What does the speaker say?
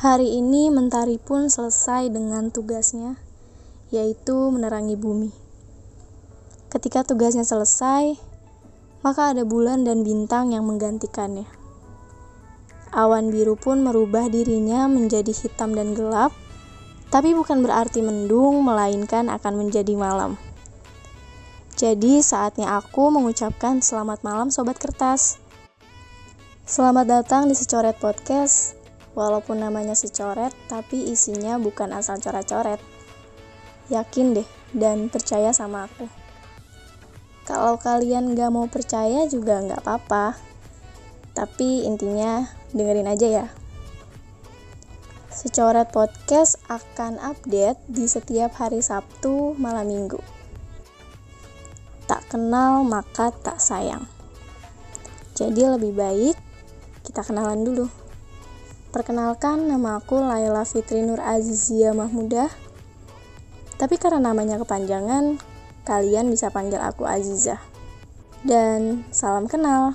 Hari ini Mentari pun selesai dengan tugasnya, yaitu menerangi bumi. Ketika tugasnya selesai, maka ada bulan dan bintang yang menggantikannya. Awan biru pun merubah dirinya menjadi hitam dan gelap, tapi bukan berarti mendung, melainkan akan menjadi malam. Jadi, saatnya aku mengucapkan selamat malam, sobat kertas. Selamat datang di Secoret Podcast Walaupun namanya secoret, tapi isinya bukan asal coret-coret. Yakin deh, dan percaya sama aku. Kalau kalian gak mau percaya juga gak apa-apa. Tapi intinya dengerin aja ya. Secoret podcast akan update di setiap hari Sabtu malam minggu. Tak kenal maka tak sayang. Jadi lebih baik kita kenalan dulu. Perkenalkan, nama aku Laila Fitri Nur Azizia Mahmudah. Tapi karena namanya kepanjangan, kalian bisa panggil aku Aziza. Dan salam kenal.